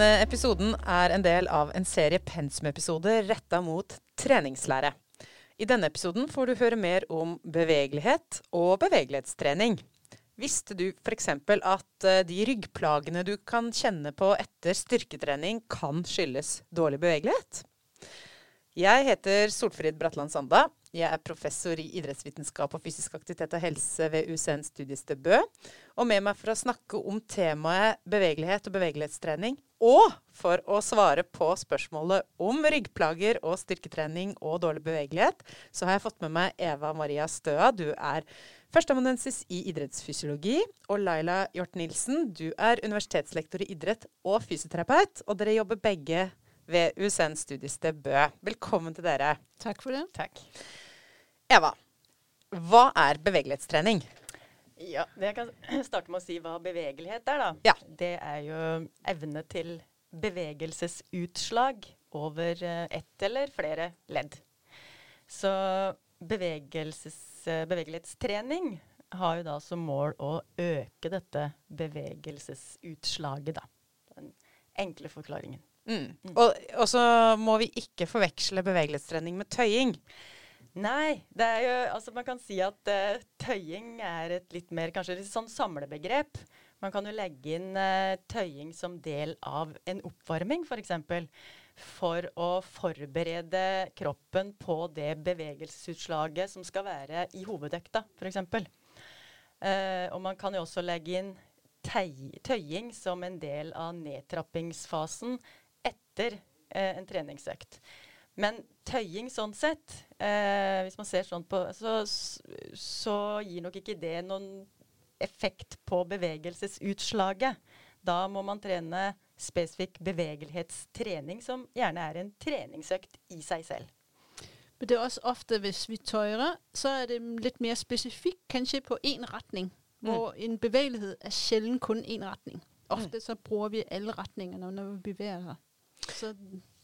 Denne episoden er en del av en serie pensumepisoder retta mot treningslære. I denne episoden får du høre mer om bevegelighet og bevegelighetstrening. Visste du f.eks. at eh, de ryggplagene du kan kjenne på etter styrketrening, kan skyldes dårlig bevegelighet? Jeg heter Solfrid Bratland Sanda. Jeg er professor i idrettsvitenskap og fysisk aktivitet og helse ved UCN studiested Bø. Og med meg for å snakke om temaet bevegelighet og bevegelighetstrening, og for å svare på spørsmålet om ryggplager og styrketrening og dårlig bevegelighet, så har jeg fått med meg Eva Maria Støa. Du er førsteamanuensis i idrettsfysiologi. Og Laila Hjort Nilsen, du er universitetslektor i idrett og fysioterapeut. Og dere jobber begge ved USN studiested Bø. Velkommen til dere. Takk for det. Takk. Eva, hva er bevegelighetstrening? Ja, Jeg kan starte med å si hva bevegelighet er. da. Ja. Det er jo evne til bevegelsesutslag over eh, ett eller flere ledd. Så eh, bevegelighetstrening har jo da som mål å øke dette bevegelsesutslaget, da. Den enkle forklaringen. Mm. Og, og så må vi ikke forveksle bevegelighetstrening med tøying. Nei, det er jo Altså man kan si at uh, tøying er et litt mer kanskje litt sånn samlebegrep. Man kan jo legge inn uh, tøying som del av en oppvarming, f.eks. For, for å forberede kroppen på det bevegelsesutslaget som skal være i hovedøkta, f.eks. Uh, og man kan jo også legge inn tøying som en del av nedtrappingsfasen etter uh, en treningsøkt. Men tøying sånn sett, eh, hvis man ser sånn på, så, så, gir nok ikke det noen effekt på bevegelsesutslaget. Da må man trene spesifikk bevegelighetstrening, som gjerne er en treningsøkt i seg selv. Men det er også ofte hvis vi tøyrer, så er det litt mer spesifikt, kanskje på én retning. Mm. Hvor en bevegelighet er sjelden kun én retning. Ofte så bruker vi alle retningene når vi beveger oss.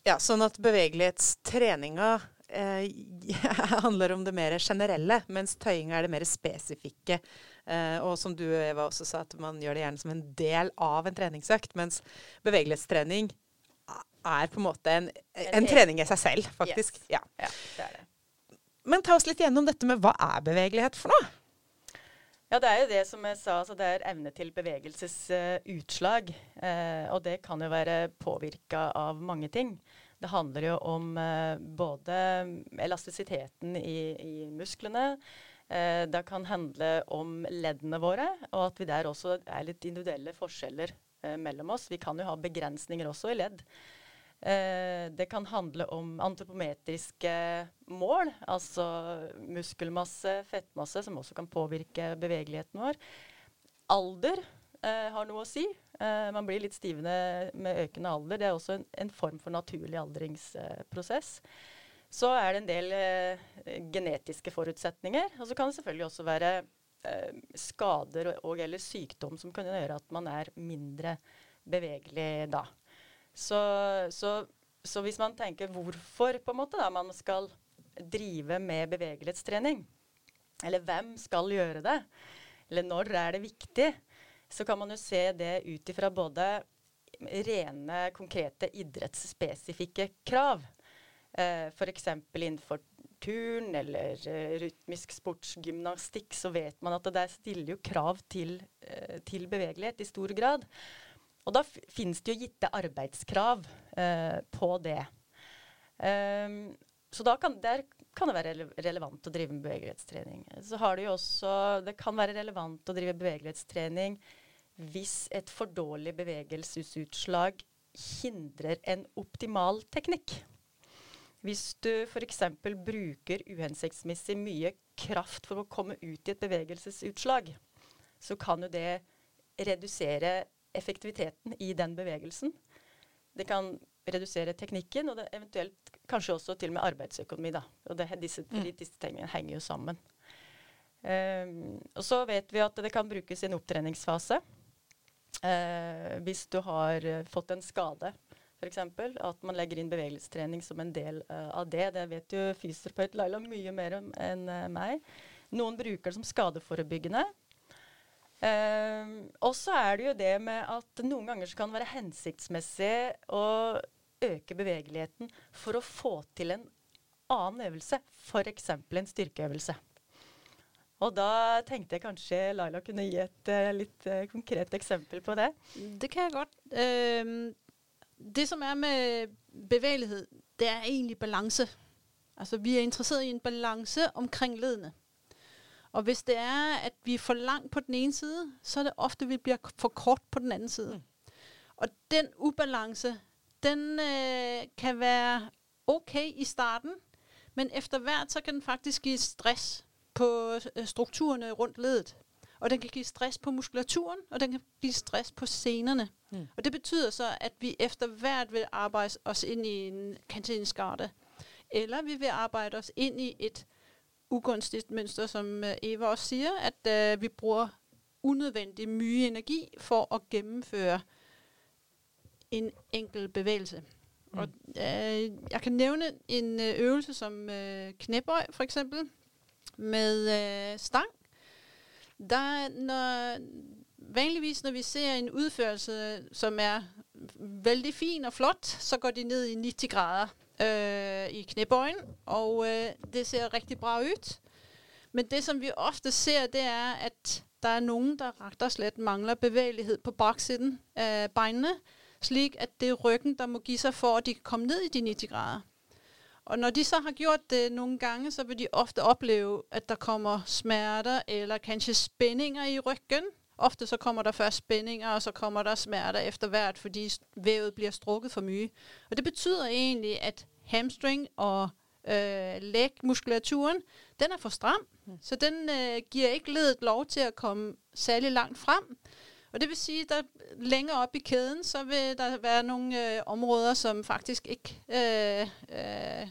Ja, sånn at bevegelighetstreninga eh, handler om det mer generelle, mens tøyinga er det mer spesifikke. Eh, og som du Eva også sa, at man gjør det gjerne som en del av en treningsøkt. Mens bevegelighetstrening er på en måte en, en trening i seg selv, faktisk. Yes. Ja. ja, det er det. Men ta oss litt gjennom dette med hva er bevegelighet for noe? Ja, det er jo det som jeg sa. Altså det er evne til bevegelsesutslag. Uh, uh, og det kan jo være påvirka av mange ting. Det handler jo om uh, både elastisiteten i, i musklene. det kan handle om leddene våre, og at vi der også er litt individuelle forskjeller mellom oss. Vi kan jo ha begrensninger også i ledd. Eh, det kan handle om antropometriske mål, altså muskelmasse, fettmasse, som også kan påvirke bevegeligheten vår. Alder eh, har noe å si. Eh, man blir litt stivende med økende alder. Det er også en, en form for naturlig aldringsprosess. Så er det en del eh, genetiske forutsetninger. Og så kan det selvfølgelig også være eh, skader og, og, eller sykdom som kan gjøre at man er mindre bevegelig da. Så, så, så, hvis man tenker hvorfor på en måte da, man skal drive med bevegelighetstrening, eller hvem skal gjøre det, eller når er det viktig, så kan man jo se det ut ifra både rene, konkrete idrettsspesifikke krav. Eh, F.eks. innenfor turn eller uh, rytmisk sportsgymnastikk, så vet man at det der stiller jo krav til, uh, til bevegelighet i stor grad. Og da finnes det jo gitte arbeidskrav eh, på det. Um, så da kan, der kan det være relevant å drive med bevegelighetstrening. Så har det jo også Det kan være relevant å drive bevegelighetstrening hvis et for dårlig bevegelsesutslag hindrer en optimal teknikk. Hvis du f.eks. bruker uhensiktsmessig mye kraft for å komme ut i et bevegelsesutslag, så kan jo det redusere effektiviteten i den bevegelsen. Det kan redusere teknikken, og det eventuelt kanskje også til og med arbeidsøkonomi. Da. Og det, disse, mm. disse tingene henger jo sammen. Um, og så vet vi at det kan brukes i en opptreningsfase. Uh, hvis du har uh, fått en skade, f.eks. At man legger inn bevegelsestrening som en del uh, av det. Det vet jo fysioterapeut Laila mye mer om enn meg. Noen bruker det som skadeforebyggende. Eh, og så er det jo det med at noen ganger så kan det være hensiktsmessig å øke bevegeligheten for å få til en annen øvelse, f.eks. en styrkeøvelse. Og da tenkte jeg kanskje Laila kunne gi et uh, litt uh, konkret eksempel på det. Det kan jeg godt. Uh, det som er med bevegelighet, det er egentlig balanse. Altså vi er interessert i en balanse omkring ledene. Og hvis det er, at vi er for langt på den ene side, så er det ofte, vi blir for kort på den anden side. Mm. Og den ubalance, den øh, kan være ok i starten, men efter hvert, så kan den faktisk gi stress på strukturene strukturerne rundt ledet. Og den kan give stress på muskulaturen, og den kan give stress på senerne. Mm. Og det betyder så, at vi efter hvert vil arbejde os ind i en kantinskarte, Eller vi vil arbejde os ind i et ugunstigt mønster, som øh, Eva også siger, at øh, vi bruger unødvendig mye energi for at gennemføre en enkel bevægelse. Mm. Og øh, jeg kan nævne en øh, øvelse som øh, knæbøj for eksempel med øh, stang. Der, når, vanligvis når vi ser en udførelse, som er vældig fin og flot, så går de ned i 90 grader øh, i knæbøjen, og øh, det ser rigtig bra ud. Men det, som vi ofte ser, det er, at der er nogen, der ret og slet mangler bevægelighed på baksiden af beinene, slik at det er ryggen, der må give sig for, at de kan komme ned i de 90 grader. Og når de så har gjort det nogle gange, så vil de ofte opleve, at der kommer smerter eller kanskje spændinger i ryggen. Ofte så kommer der først spændinger, og så kommer der smerter efter hvert, fordi vævet bliver strukket for mye. Og det betyder egentlig, at hamstring og øh, lægmuskulaturen, den er for stram. Mm. Så den øh, giver ikke ledet lov til at komme særlig langt frem. Og det vil sige, at der længere op i kæden, så vil der være nogle øh, områder, som faktisk ikke øh, øh,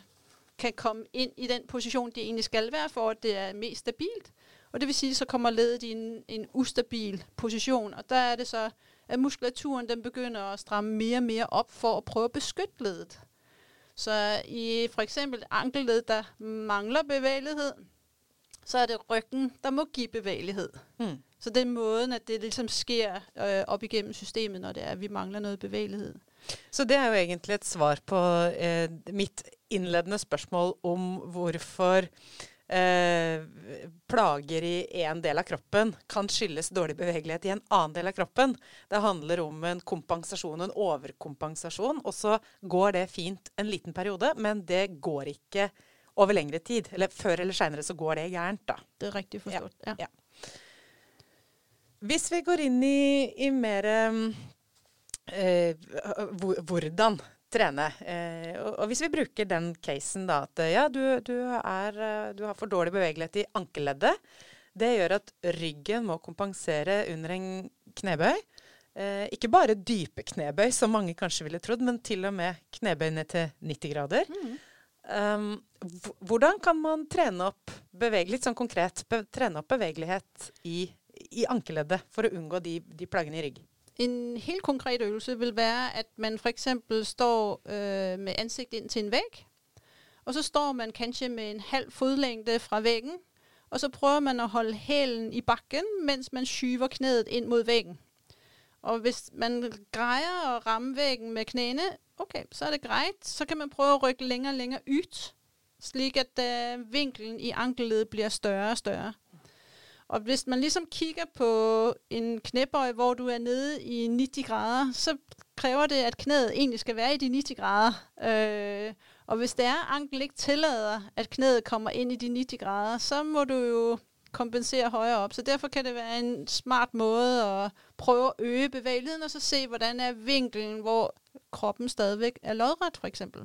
kan komme ind i den position, de egentlig skal være, for at det er mest stabilt. Og det vil sige, så kommer ledet i en, en ustabil position, og der er det så, at muskulaturen den begynder at stramme mere og mere op for at prøve at beskytte ledet. Så i for eksempel ankelled, der mangler bevægelighed, så er det ryggen, der må give bevægelighed. Mm. Så det er måden, at det ligesom sker øh, op igennem systemet, når det er, at vi mangler noget bevægelighed. Så det er jo egentlig et svar på eh, mitt innledende spørsmål om hvorfor eh, plager i en del av kroppen kan skyldes dårlig bevegelighet i en annen del av kroppen. Det handler om en kompensasjon, en overkompensasjon, og så går det fint en liten periode, men det går ikke over lengre tid. Eller før eller seinere så går det gærent, da. Det er riktig forstått. Ja. ja. Hvis vi går inn i, i mer eh, hvordan trene, eh, og, og, hvis vi bruker den casen da at ja, du, du, er, du har for dårlig bevegelighet i ankeleddet. Det gjør at ryggen må kompensere under en knebøy. Eh, ikke bare dype knebøy, som mange kanskje ville trodd, men til og med knebøy ned til 90 grader. Mm. Um, hvordan kan man trene opp litt sånn konkret, trene opp bevegelighet i i ankeleddet for å unngå de, de plagene i rygg? En helt konkret øvelse vil være, at man eksempel står øh, med ansiktet inn til en vegg. og så står man kanskje med en halv fodlængde fra væggen, og så prøver man å holde hælen i bakken, mens man skyver kneet inn mot væggen. Og hvis man greier å ramme væggen med knærne, okay, så er det greit. Så kan man prøve å rykke lenger og lenger ut, slik at øh, vinkelen i ankelledet blir større og større. Og hvis man ligesom kigger på en knæbøj, hvor du er nede i 90 grader, så kræver det, at knæet egentlig skal være i de 90 grader. Øh, og hvis det er, ankel ikke tillader, at knæet kommer ind i de 90 grader, så må du jo kompensere højere op. Så derfor kan det være en smart måde at prøve at øge bevægeligheden, og så se, hvordan er vinkelen, hvor kroppen stadigvæk er lodret, for eksempel.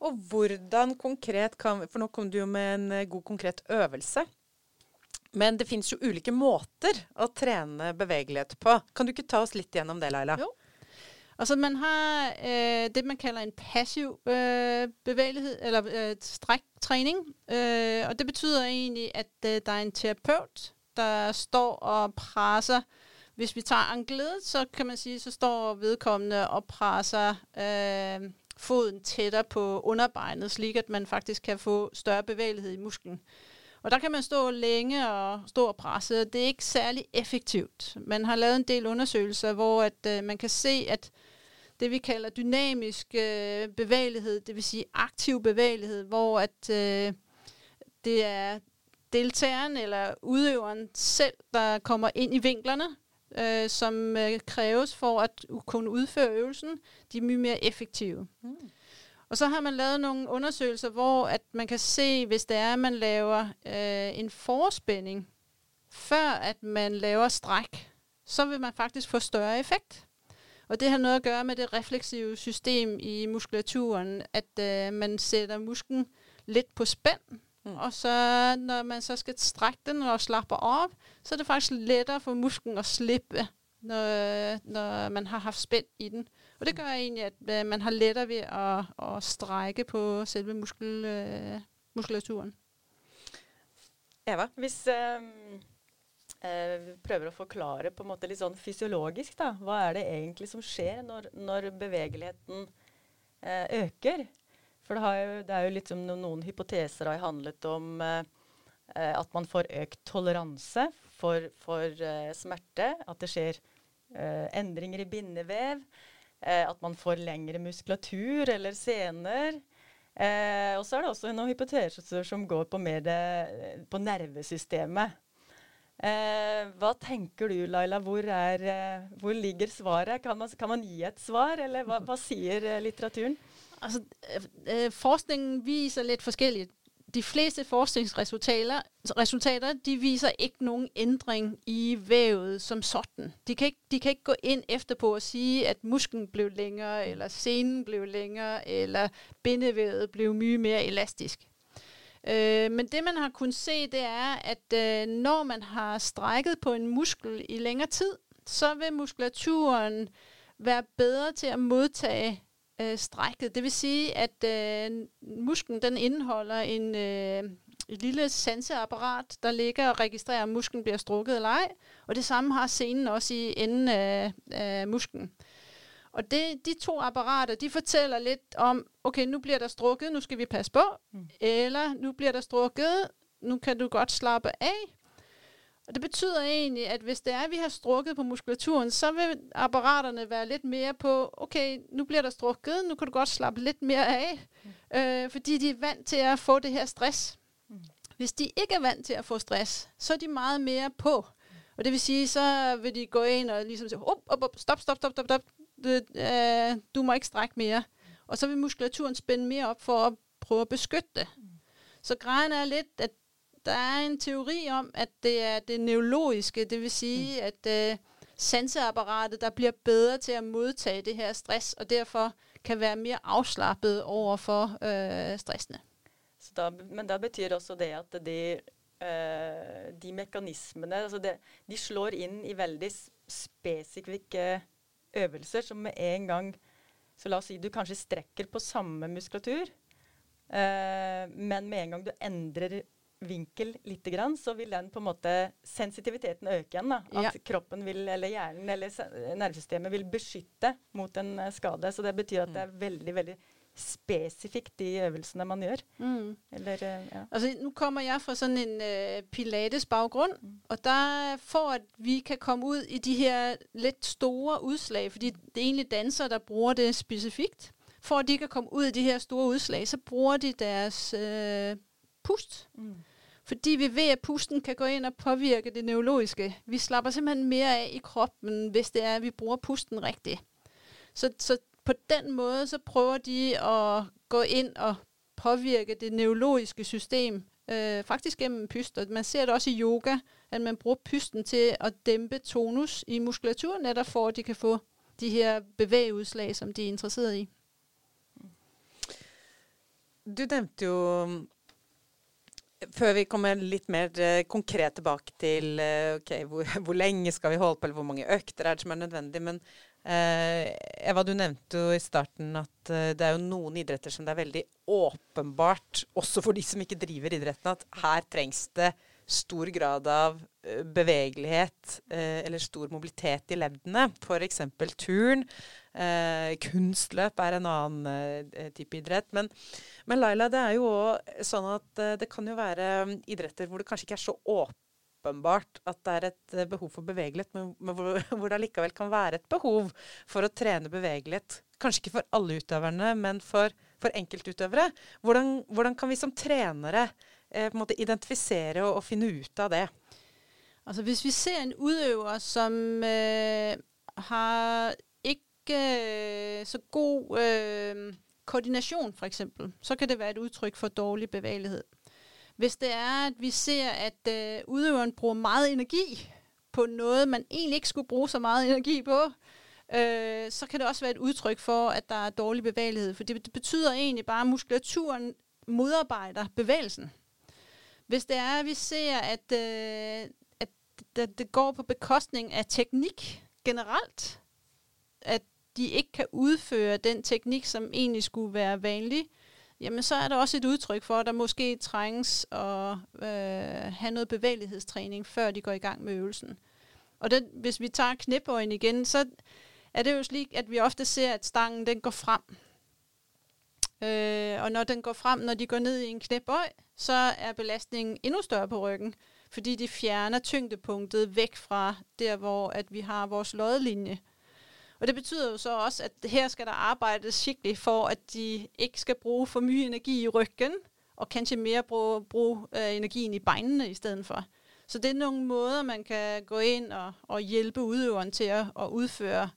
Og hvordan konkret kan, for nå kom du jo med en eh, god konkret øvelse. Men det finnes jo ulike måter å trene bevegelighet på. Kan du ikke ta oss litt gjennom det, Laila? Jo. Altså man har øh, det, man kalder en passiv øh, bevægelighed, eller øh, stræktræning. Øh, og det betyder egentlig, at øh, der er en terapeut, der står og presser. Hvis vi tager ankledet, så kan man sige, så står vedkommende og presser øh, foden tættere på underbeinet, slik at man faktisk kan få større bevægelighed i musklen. Og der kan man stå længe og stå og presse. Det er ikke særlig effektivt. Man har lavet en del undersøgelser, hvor at, øh, man kan se, at det vi kalder dynamisk øh, bevægelighed, det vil sige aktiv bevægelighed, hvor at øh, det er deltageren eller udøveren selv, der kommer ind i vinklerne, øh, som øh, kræves for at kunne udføre øvelsen, de er mye mere effektive. Mm. Og så har man lavet nogle undersøgelser, hvor at man kan se, hvis det er, at man laver øh, en forspænding, før at man laver stræk, så vil man faktisk få større effekt. Og det har noget at gøre med det refleksive system i muskulaturen, at øh, man sætter musklen lidt på spænd, mm. og så når man så skal strække den og slappe op, så er det faktisk lettere for musklen at slippe, når, når man har haft spænd i den. Og det gør egentlig, at øh, man har lettere ved at, at strække på selve muskel, øh, muskulaturen. Eva, hvis øh, øh, prøver å forklare på en måte litt sånn fysiologisk, da. Hva er det egentlig som skjer når, når bevegeligheten eh, øker? For det, jo, det, er jo litt som noen hypoteser har handlet om eh, at man får økt toleranse for, for smerte. At det skjer endringer i bindevev. Eh, at man får lengre muskulatur eller sener. Eh, og så er det også noen hypoteser som går på mer det, på nervesystemet. Eh, hva tenker du, Laila? Hvor, er, eh, hvor ligger svaret? Kan man, kan man, gi et svar, eller hva, hva sier eh, litteraturen? Altså, øh, forskningen viser litt forskjellig de fleste forskningsresultater resultater, de viser ikke noen ændring i vævet som sådan. De kan, ikke, de kan ikke gå inn etterpå og si at musklen ble lengre, eller senen ble lengre, eller bindevævet ble mye mer elastisk. Øh, men det man har kunnet se, det er at øh, når man har strekket på en muskel i lengre tid, så vil muskulaturen være bedre til å modtage øh, strækket. Det vil sige, at øh, musklen den indeholder en, øh, et lille sanseapparat, der ligger og registrerer, om musklen bliver strukket eller ej. Og det samme har senen også i enden af, af musklen. Og det, de to apparater, de fortæller lidt om, okay, nu bliver der strukket, nu skal vi passe på. Mm. Eller nu bliver der strukket, nu kan du godt slappe af. Og det betyder egentlig, at hvis det er, at vi har strukket på muskulaturen, så vil apparaterne være litt mer på, okay, nå blir der strukket, nå kan du godt slappe litt mer mm. øh, fordi de er vant til å få det her stress. Hvis de ikke er vant til å få stress, så er de meget mer på. Og det vil sige, så vil de gå inn og liksom si op, op, op, stop, stop, stop, stopp, stop. Du, øh, må ikke strække mer. Og så vil muskulaturen spænde mer opp for å prøve å beskytte det. Så grejen er litt at der er en teori om, at det er det neurologiske, det vil sige, mm. at øh, sanseapparatet, der bliver bedre til at modtage det her stress, og derfor kan være mere afslappet over for øh, stressene. Så da, men da betyr også det at de, øh, de mekanismene altså det, de slår inn i veldig spesifikke øvelser som med en gang Så la oss si du kanskje strekker på samme muskulatur, øh, men med en gang du endrer vinkel litt, grann, så vil den på en måte sensitiviteten øke igjen. da. At ja. kroppen vil, eller hjernen eller nervesystemet vil beskytte mot en eh, skade. Så det betyr at det er veldig veldig spesifikt de øvelsene man gjør. Mm. Eller, eh, ja. Altså, Nå kommer jeg fra sånn en uh, pilates-bakgrunn. Mm. Og der, for at vi kan komme ut i de her litt store utslag, fordi det er egentlig dansere der bruker det spesifikt, for at de kan komme ut i de her store utslag, så bruker de deres uh, pust. Mm. Fordi vi ved, at pusten kan gå ind og påvirke det neurologiske. Vi slapper simpelthen mere af i kroppen, hvis det er, at vi bruger pusten rigtigt. Så, så på den måde, så prøver de at gå ind og påvirke det neurologiske system, øh, faktisk gennem pyster. Man ser det også i yoga, at man bruger pysten til at dæmpe tonus i muskulaturen, netop for at de kan få de her bevægeudslag, som de er interesseret i. Du nevnte jo før vi kommer litt mer uh, konkret tilbake til uh, okay, hvor, hvor, lenge skal vi holde på, eller hvor mange økter er det som er nødvendig. Men eh, Eva, du nevnte jo i starten at det er jo noen idretter som det er veldig åpenbart, også for de som ikke driver idretten, at her trengs det stor grad av eh, bevegelighet eh, eller stor mobilitet i leddene. F.eks. turn. Eh, kunstløp er en annen type idrett. Men, men, Laila, det er jo òg sånn at det kan jo være idretter hvor det kanskje ikke er så åpenbart at det er et eh, behov for bevegelighet, men, men hvor, hvor, det likevel kan være et behov for å trene bevegelighet. Kanskje ikke for alle utøverne, men for, for enkeltutøvere. Hvordan, hvordan kan vi som trenere på en måte identifisere og, og, finne ut av det? Altså Hvis vi ser en utøver som øh, har ikke øh, så god øh, koordinasjon, f.eks., så kan det være et uttrykk for dårlig bevegelighet. Hvis det er at vi ser at øh, utøveren bruker mye energi på noe man egentlig ikke skulle bruke så mye energi på, øh, så kan det også være et uttrykk for, at der er dårlig bevegelighet. For det, det betyder egentlig bare, at muskulaturen modarbeider bevægelsen. Hvis det er, at vi ser, at, øh, at det, det går på bekostning af teknik generelt, at de ikke kan udføre den teknik, som egentlig skulle være vanlig, jamen så er der også et udtryk for, at der måske trænges at øh, have noget bevægelighedstræning, før de går i gang med øvelsen. Og den, hvis vi tager knæbøjen igen, så er det jo slik, at vi ofte ser, at stangen den går frem. Øh, og når den går frem, når de går ned i en knæbøj, så er belastningen endnu større på ryggen, fordi de fjerner tyngdepunktet væk fra der, hvor at vi har vores lodlinje. Og det betyder jo så også, at her skal der arbejdes skikkelig for, at de ikke skal bruge for mye energi i ryggen, og kanskje mere bruge, bruge øh, energien i beinene i stedet for. Så det er nogle måder, man kan gå ind og, og hjælpe udøveren til at, at udføre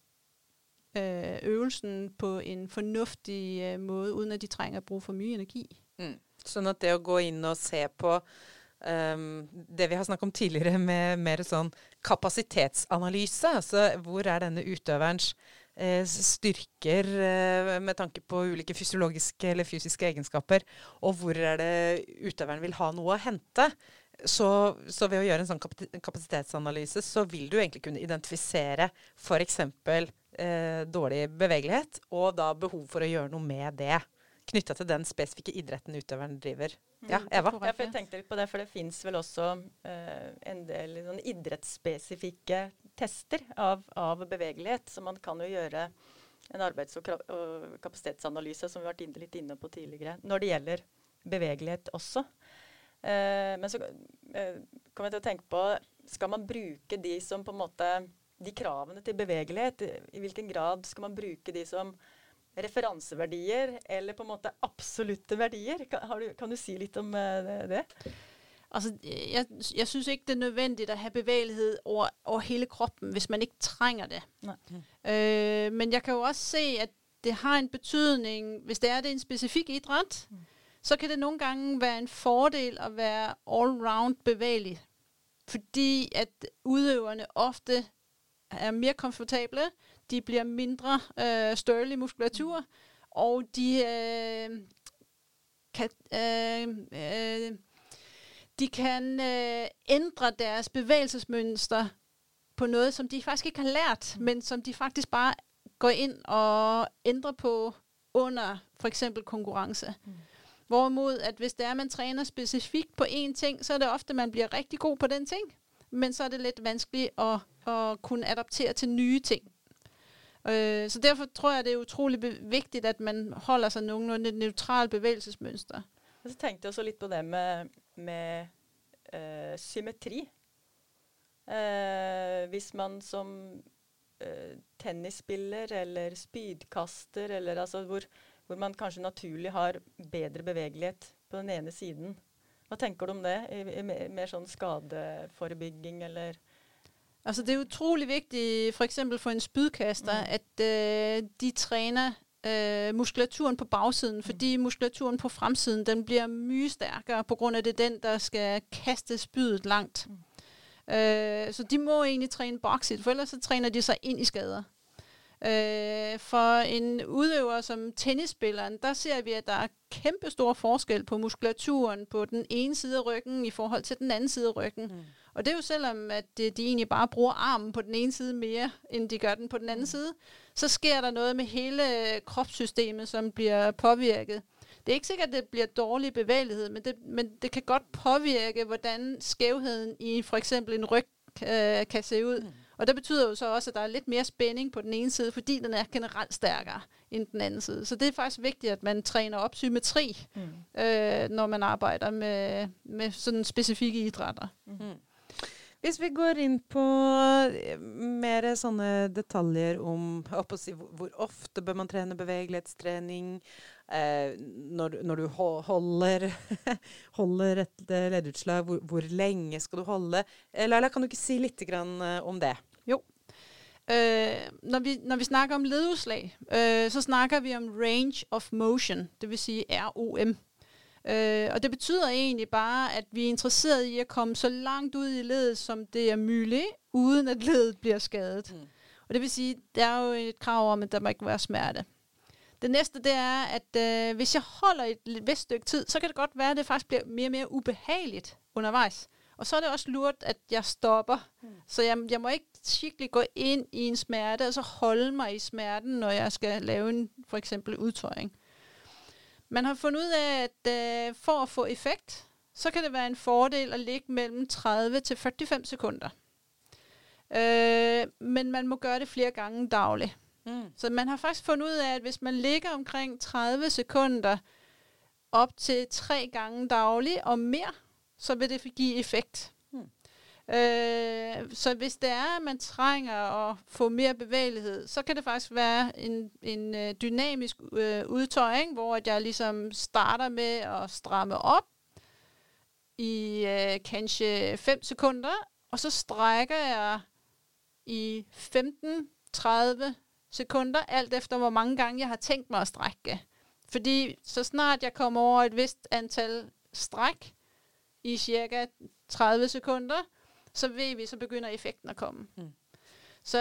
øh, øvelsen på en fornuftig øh, måte, uden at de trenger å bruke for mye energi. Mm. Sånn at det å gå inn og se på um, det vi har snakket om tidligere med mer sånn kapasitetsanalyse, altså hvor er denne utøverens eh, styrker eh, med tanke på ulike fysiologiske eller fysiske egenskaper, og hvor er det utøveren vil ha noe å hente. Så, så, ved å gjøre en sånn kapasitetsanalyse, så vil du egentlig kunne identifisere f.eks. Eh, dårlig bevegelighet, og da behov for å gjøre noe med det knytta til den spesifikke idretten utøveren driver. Mm, ja, Eva? Ja, for jeg tenkte litt på det, for det fins vel også eh, en del sånn idrettsspesifikke tester av, av, bevegelighet. Så man kan jo gjøre en arbeids- og, og kapasitetsanalyse, som vi har vært litt inne på tidligere, når det gjelder bevegelighet også. Uh, men så uh, kommer jeg til å tenke på Skal man bruke de som på en måte De kravene til bevegelighet, i hvilken grad skal man bruke de som referanseverdier eller på en måte absolutte verdier. Kan du, kan du si litt om uh, det? Altså, jeg, jeg synes ikke det er nødvendig å ha bevegelighet over, over hele kroppen, hvis man ikke trenger det. Uh, men jeg kan jo også se, at det har en betydning, hvis det er det en spesifikk idrett. mm. Så kan det nogle gange være en fordel at være all-round bevægelig. Fordi at udøverne ofte er mere komfortable, de bliver mindre øh, størlig muskulatur, mm. og de øh, kan, øh, øh, de kan øh, ændre deres bevægelsesmønster på noget, som de faktisk ikke har lært, men som de faktisk bare går ind og ændrer på under for eksempel. Mm. Hvorimod, at hvis det er, at man træner specifikt på én ting, så er det ofte, man bliver rigtig god på den ting, men så er det lidt vanskeligt at, at kunne adaptere til nye ting. Øh, så derfor tror jeg, det er utrolig vigtigt, at man holder sig nogenlunde neutralt bevægelsesmønster. Og så tenkte jeg også litt på det med, med øh, symmetri. Uh, hvis man som uh, tennisspiller eller spydkaster, eller altså hvor, hvor, man kanskje naturlig har bedre bevegelighet på den ene siden. Hva tenker du om det? I, i mer sånn skadeforebygging eller Altså det er utrolig vigtigt, for eksempel for en spydkaster, mm. at øh, de træner øh, muskulaturen på bagsiden, mm. fordi muskulaturen på fremsiden, den bliver mye sterkere på grund af det den, der skal kaste spydet langt. Mm. Øh, så de må egentlig træne boksit, for ellers så træner de seg inn i skader. Øh, for en udøver som tennisspilleren, der ser vi, at der er kæmpe stor forskel på muskulaturen på den ene side af ryggen i forhold til den anden side af ryggen. Mm. Og det er jo selvom, at de, de egentlig bare bruger armen på den ene side mere, end de gør den på den anden mm. side, så sker der noget med hele kropssystemet, som bliver påvirket. Det er ikke sikkert, at det bliver dårlig bevægelighed, men det, men det kan godt påvirke, hvordan skævheden i for eksempel en ryg øh, kan se ud. Mm. Og det betyder jo så også, at der er lidt mere spænding på den ene side, fordi den er generelt stærkere end den anden side. Så det er faktisk vigtigt, at man træner op symmetri, mm. øh, når man arbejder med, med sådan specifikke idrætter. Mm. Hvis vi går inn på eh, mer sånne detaljer om si, hvor ofte bør man trene bevegelighetstrening, eh, når, når, du holder, holder et eh, leddutslag, hvor, hvor, lenge skal du holde? Eh, Laila, kan du ikke si litt om det? Jo. Øh, når, vi, når vi snakker om leddutslag, øh, så snakker vi om range of motion, vil sige ROM. Øh, og det betyder egentlig bare, at vi er interesseret i at komme så langt ud i ledet, som det er muligt, uden at ledet bliver skadet. Mm. Og det vil sige, der er jo et krav om, at der må ikke være smerte. Det næste, det er, at øh, hvis jeg holder et vist stykke tid, så kan det godt være, at det faktisk bliver mere og mere ubehageligt undervejs. Og så er det også lurt, at jeg stopper. Mm. Så jeg, jeg må ikke skikkelig gå ind i en smerte, og så holde mig i smerten, når jeg skal lave en for eksempel udtøjning. Man har fundet ud af, at øh, for at få effekt, så kan det være en fordel at ligge mellem 30 til 45 sekunder. Øh, men man må gøre det flere gange dagligt. Mm. Så man har faktisk fundet ud af, at hvis man ligger omkring 30 sekunder op til tre gange dagligt og mere, så vil det give effekt. Øh, så hvis det er, at man trænger at få mere bevægelighed, så kan det faktisk være en, en øh, dynamisk øh, udtøjning, hvor jeg ligesom starter med at stramme op i øh, kanskje 5 sekunder, og så strækker jeg i 15-30 sekunder, alt efter hvor mange gange jeg har tænkt mig at strække. Fordi så snart jeg kommer over et vist antal stræk i cirka 30 sekunder, så ved vi, så begynder effekten at komme. Mm. Så,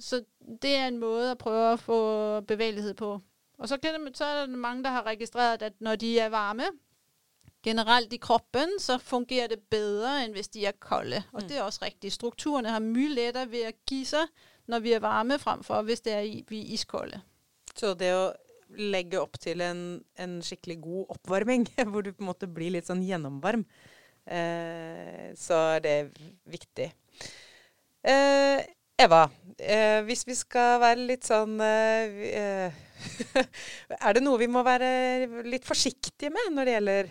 så det er en måde at prøve at få bevægelighed på. Og så, kan så er der mange, der har registreret, at når de er varme, generelt i kroppen, så fungerer det bedre, end hvis de er kolde. Og mm. det er også rigtigt. Strukturerne har mye lettere ved at give sig, når vi er varme, frem for hvis det er i, vi er iskolde. Så det å legge opp til en, en skikkelig god oppvarming, hvor du på en måte blir litt sånn gjennomvarm, Eh, så er det viktig. Eh, Eva, eh, hvis vi skal være litt sånn Er det noe vi må være litt forsiktige med når det gjelder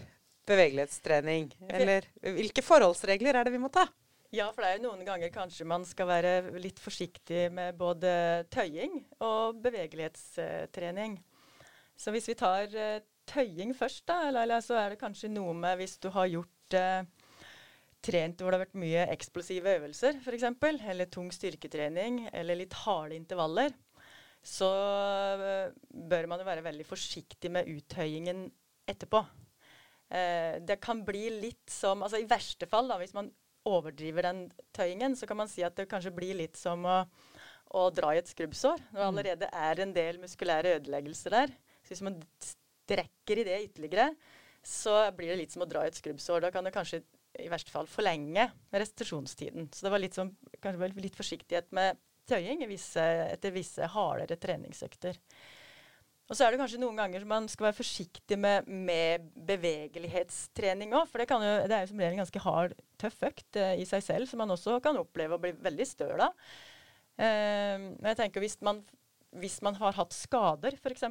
bevegelighetstrening? Eller hvilke forholdsregler er det vi må ta? Ja, for det er jo noen ganger kanskje man skal være litt forsiktig med både tøying og bevegelighetstrening. Så hvis vi tar tøying først, da, Laila, så er det kanskje noe med hvis du har gjort uh, trent hvor det har vært mye eksplosive øvelser, f.eks., eller tung styrketrening, eller litt harde intervaller, så uh, bør man jo være veldig forsiktig med uttøyingen etterpå. Uh, det kan bli litt som altså I verste fall, da, hvis man overdriver den tøyingen, så kan man si at det kanskje blir litt som å, å dra i et skrubbsår. Når det mm. allerede er en del muskulære ødeleggelser der. Så hvis man strekker i det ytterligere, så blir det litt som å dra i et skrubbsår. Da kan det kanskje i verste fall forlenge restitusjonstiden. Så det var litt, som, kanskje litt forsiktighet med tøying visse, etter visse hardere treningsøkter. Og så er det kanskje noen ganger man skal være forsiktig med, med bevegelighetstrening òg. For det, jo, det, er jo som regel en ganske hard, tøff økt eh, i seg selv, som man også kan oppleve å bli veldig støl av. Eh, jeg tenker hvis man hvis man har hatt skader, f.eks.,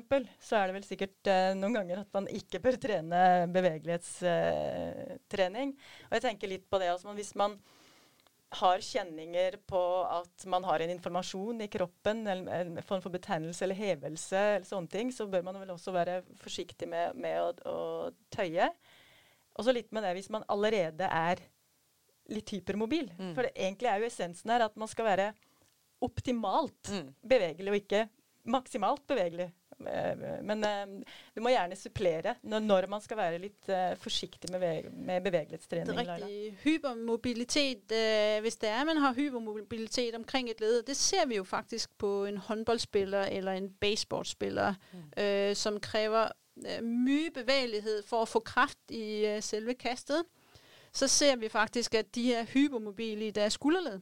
så er det vel sikkert eh, noen ganger at man ikke bør trene bevegelighetstrening. og jeg tenker litt på det. Altså, hvis man har kjenninger på at man har en informasjon i kroppen, eller en form for betennelse eller hevelse, eller sånne ting, så bør man vel også være forsiktig med, med å, å, tøye. Og så litt med det hvis man allerede er litt hypermobil. Mm. For det, egentlig er jo essensen her at man skal være optimalt mm. bevegelig, og ikke maksimalt bevegelig. Eh, men uh, du må gjerne supplere når, når, man skal være litt uh, forsiktig med, med bevegelighetstrening. Det er riktig. Hypermobilitet, uh, hvis det er man har hypermobilitet omkring et led, det ser vi jo faktisk på en håndboldspiller eller en baseballspiller, mm. som krever mye bevegelighet for å få kraft i selve kastet. Så ser vi faktisk at de er hypermobile i deres skulderled.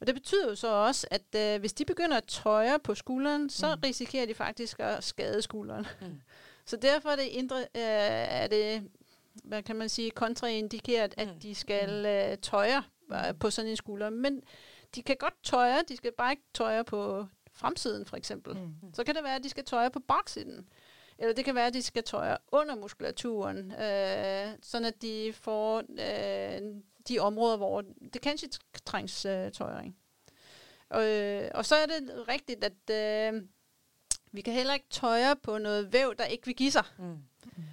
Og det betyder jo så også, at øh, hvis de begynder at tøje på skulderen, så mm. risikerer de faktisk at skade skulderen. Mm. Så derfor er det, indre, øh, er det hvad kan man sige, kontraindikeret, at Mm. de skal øh, tøje øh, på sådan en skulder. Men de kan godt tøje, de skal bare ikke tøje på fremsiden for eksempel. Mm. Så kan det være, at de skal tøje på baksiden. Eller det kan være, at de skal tøje under muskulaturen, øh, sånn at de får øh, de områder, hvor det kanskje trængs øh, tøjring. Og, øh, og så er det rigtigt, at øh, vi kan heller ikke tøje på noget væv, der ikke vil give sig. Mm.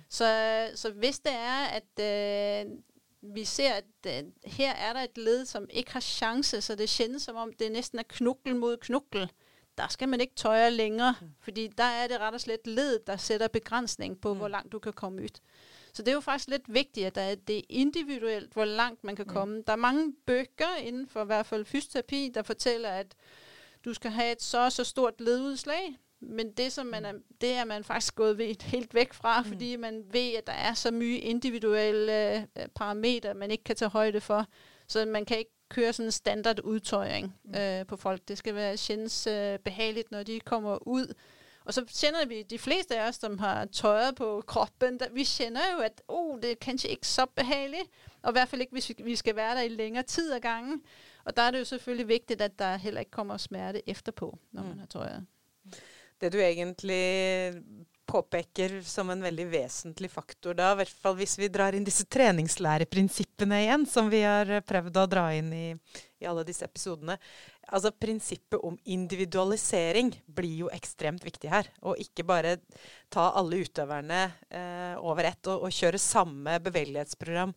Så, så hvis det er, at øh, vi ser, at her er der et led, som ikke har chance, så det kjennes som om det næsten er knukkel mot knukkel, der skal man ikke tøje længere, Mm. fordi der er det rett og slett led, der sætter begrænsning på, Mm. hvor langt du kan komme ut. Så det er jo faktisk litt viktig at det er- det er individuelt hvor langt man kan Mm. komme. Der er mange bøker innenfor i hvert fall fysioterapi, der forteller at du skal ha et så og så stort ledudslag, men det, som man er, det er man faktisk gået helt væk fra, Mm. fordi man ved, at der er så mye individuelle øh, parametre, man ikke kan ta højde for. Så man kan ikke køre sådan en standard udtøjring Mm. øh, på folk. Det skal være kjennes øh, behageligt, når de kommer ud. Og så kjenner vi, de fleste af os, som har tøjet på kroppen, der, vi kjenner jo, at oh, det er kanskje ikke så behageligt. Og i hvert fald ikke, hvis vi, vi skal være der i længere tid ad gangen. Og der er det jo selvfølgelig vigtigt, at der heller ikke kommer smerte efterpå, når Mm. man har tøjet. Det du egentlig påpeker som en veldig vesentlig faktor da, i hvert fall hvis vi drar inn disse treningslæreprinsippene igjen, som vi har eh, prøvd å dra inn i, i alle disse episodene. Altså Prinsippet om individualisering blir jo ekstremt viktig her. Og ikke bare ta alle utøverne eh, over ett og, og kjøre samme bevegelighetsprogram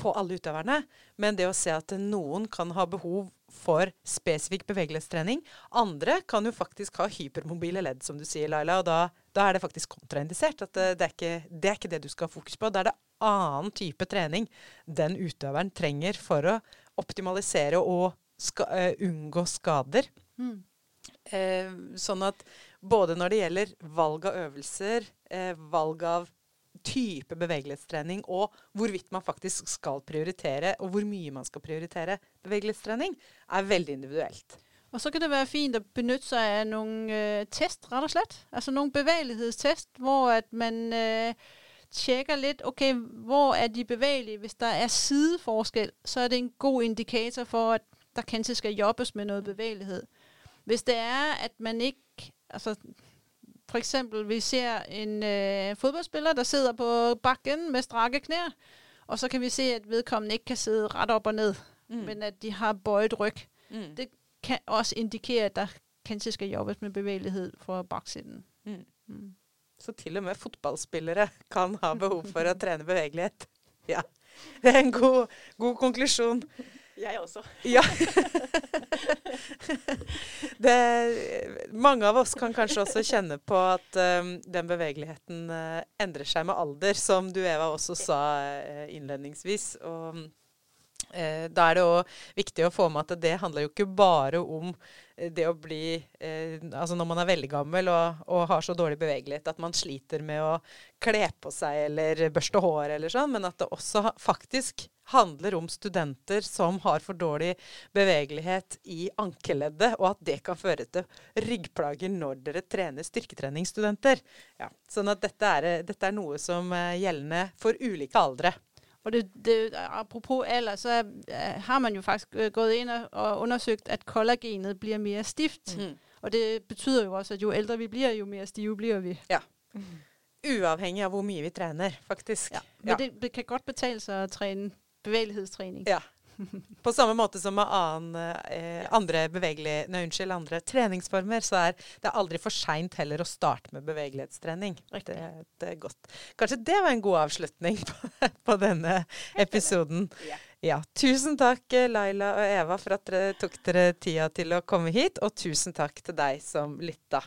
på alle utøverne, men det å se at noen kan ha behov for spesifikk bevegelighetstrening. Andre kan jo faktisk ha hypermobile ledd, som du sier, Laila. Og da, da er det faktisk kontraindisert. At det, det, er ikke, det er ikke det du skal ha fokus på. Da er det annen type trening den utøveren trenger for å optimalisere og ska, uh, unngå skader. Mm. Uh, sånn at både når det gjelder valg av øvelser, uh, valg av type bevegelighetstrening og hvorvidt man faktisk skal prioritere, og hvor mye man skal prioritere bevegelighetstrening, er veldig individuelt. Og så kan det være fint å benytte seg av noen uh, test, rett og slett. Altså noen bevegelighetstest hvor at man uh, tjekker litt ok, hvor er de bevegelige. Hvis der er sideforskel, så er det en god indikator for at der kanskje skal jobbes med noe bevegelighet. Hvis det er at man ikke altså for eksempel, vi ser en øh, fodboldspiller, der sidder på bakken med strakke knær, og så kan vi se, at vedkommende ikke kan sidde ret op og ned, Mm. men at de har bøjet ryg Mm. det kan også indikere, at der kanskje skal jobbes med bevægelighed for baksiden. Mm. Mm. Så til og med fotballspillere kan ha behov for å trene bevegelighet. Ja. Det er en god, god konklusjon. Jeg også. Ja. det, mange av oss kan kanskje også kjenne på at um, den bevegeligheten uh, endrer seg med alder, som du Eva også sa uh, innledningsvis. Og uh, da er det òg viktig å få med at det handler jo ikke bare om det å bli Altså når man er veldig gammel og, og har så dårlig bevegelighet at man sliter med å kle på seg eller børste hår eller sånn, men at det også faktisk handler om studenter som har for dårlig bevegelighet i ankeleddet, og at det kan føre til ryggplager når dere trener styrketreningsstudenter. Ja, sånn at dette er, dette er noe som er gjeldende for ulike aldre. Og det, det, apropos alder, så er, har man jo faktisk gått inn og, undersøkt at kollagenet blir mer stift. Mm. Og det betyder jo også, at jo eldre vi blir, jo mer stive blir vi. Ja. Uavhengig av hvor mye vi trener, faktisk. Ja. Men det, det kan godt betale seg å træne bevægelighedstræning. Ja. På samme måte som med annen, eh, andre nei, unnskyld, andre treningsformer, så er det aldri for seint heller å starte med bevegelighetstrening. Det, det er godt. Kanskje det var en god avslutning på, på denne episoden. Ja. Ja, tusen takk eh, Laila og Eva for at dere tok dere tida til å komme hit, og tusen takk til deg som lytta.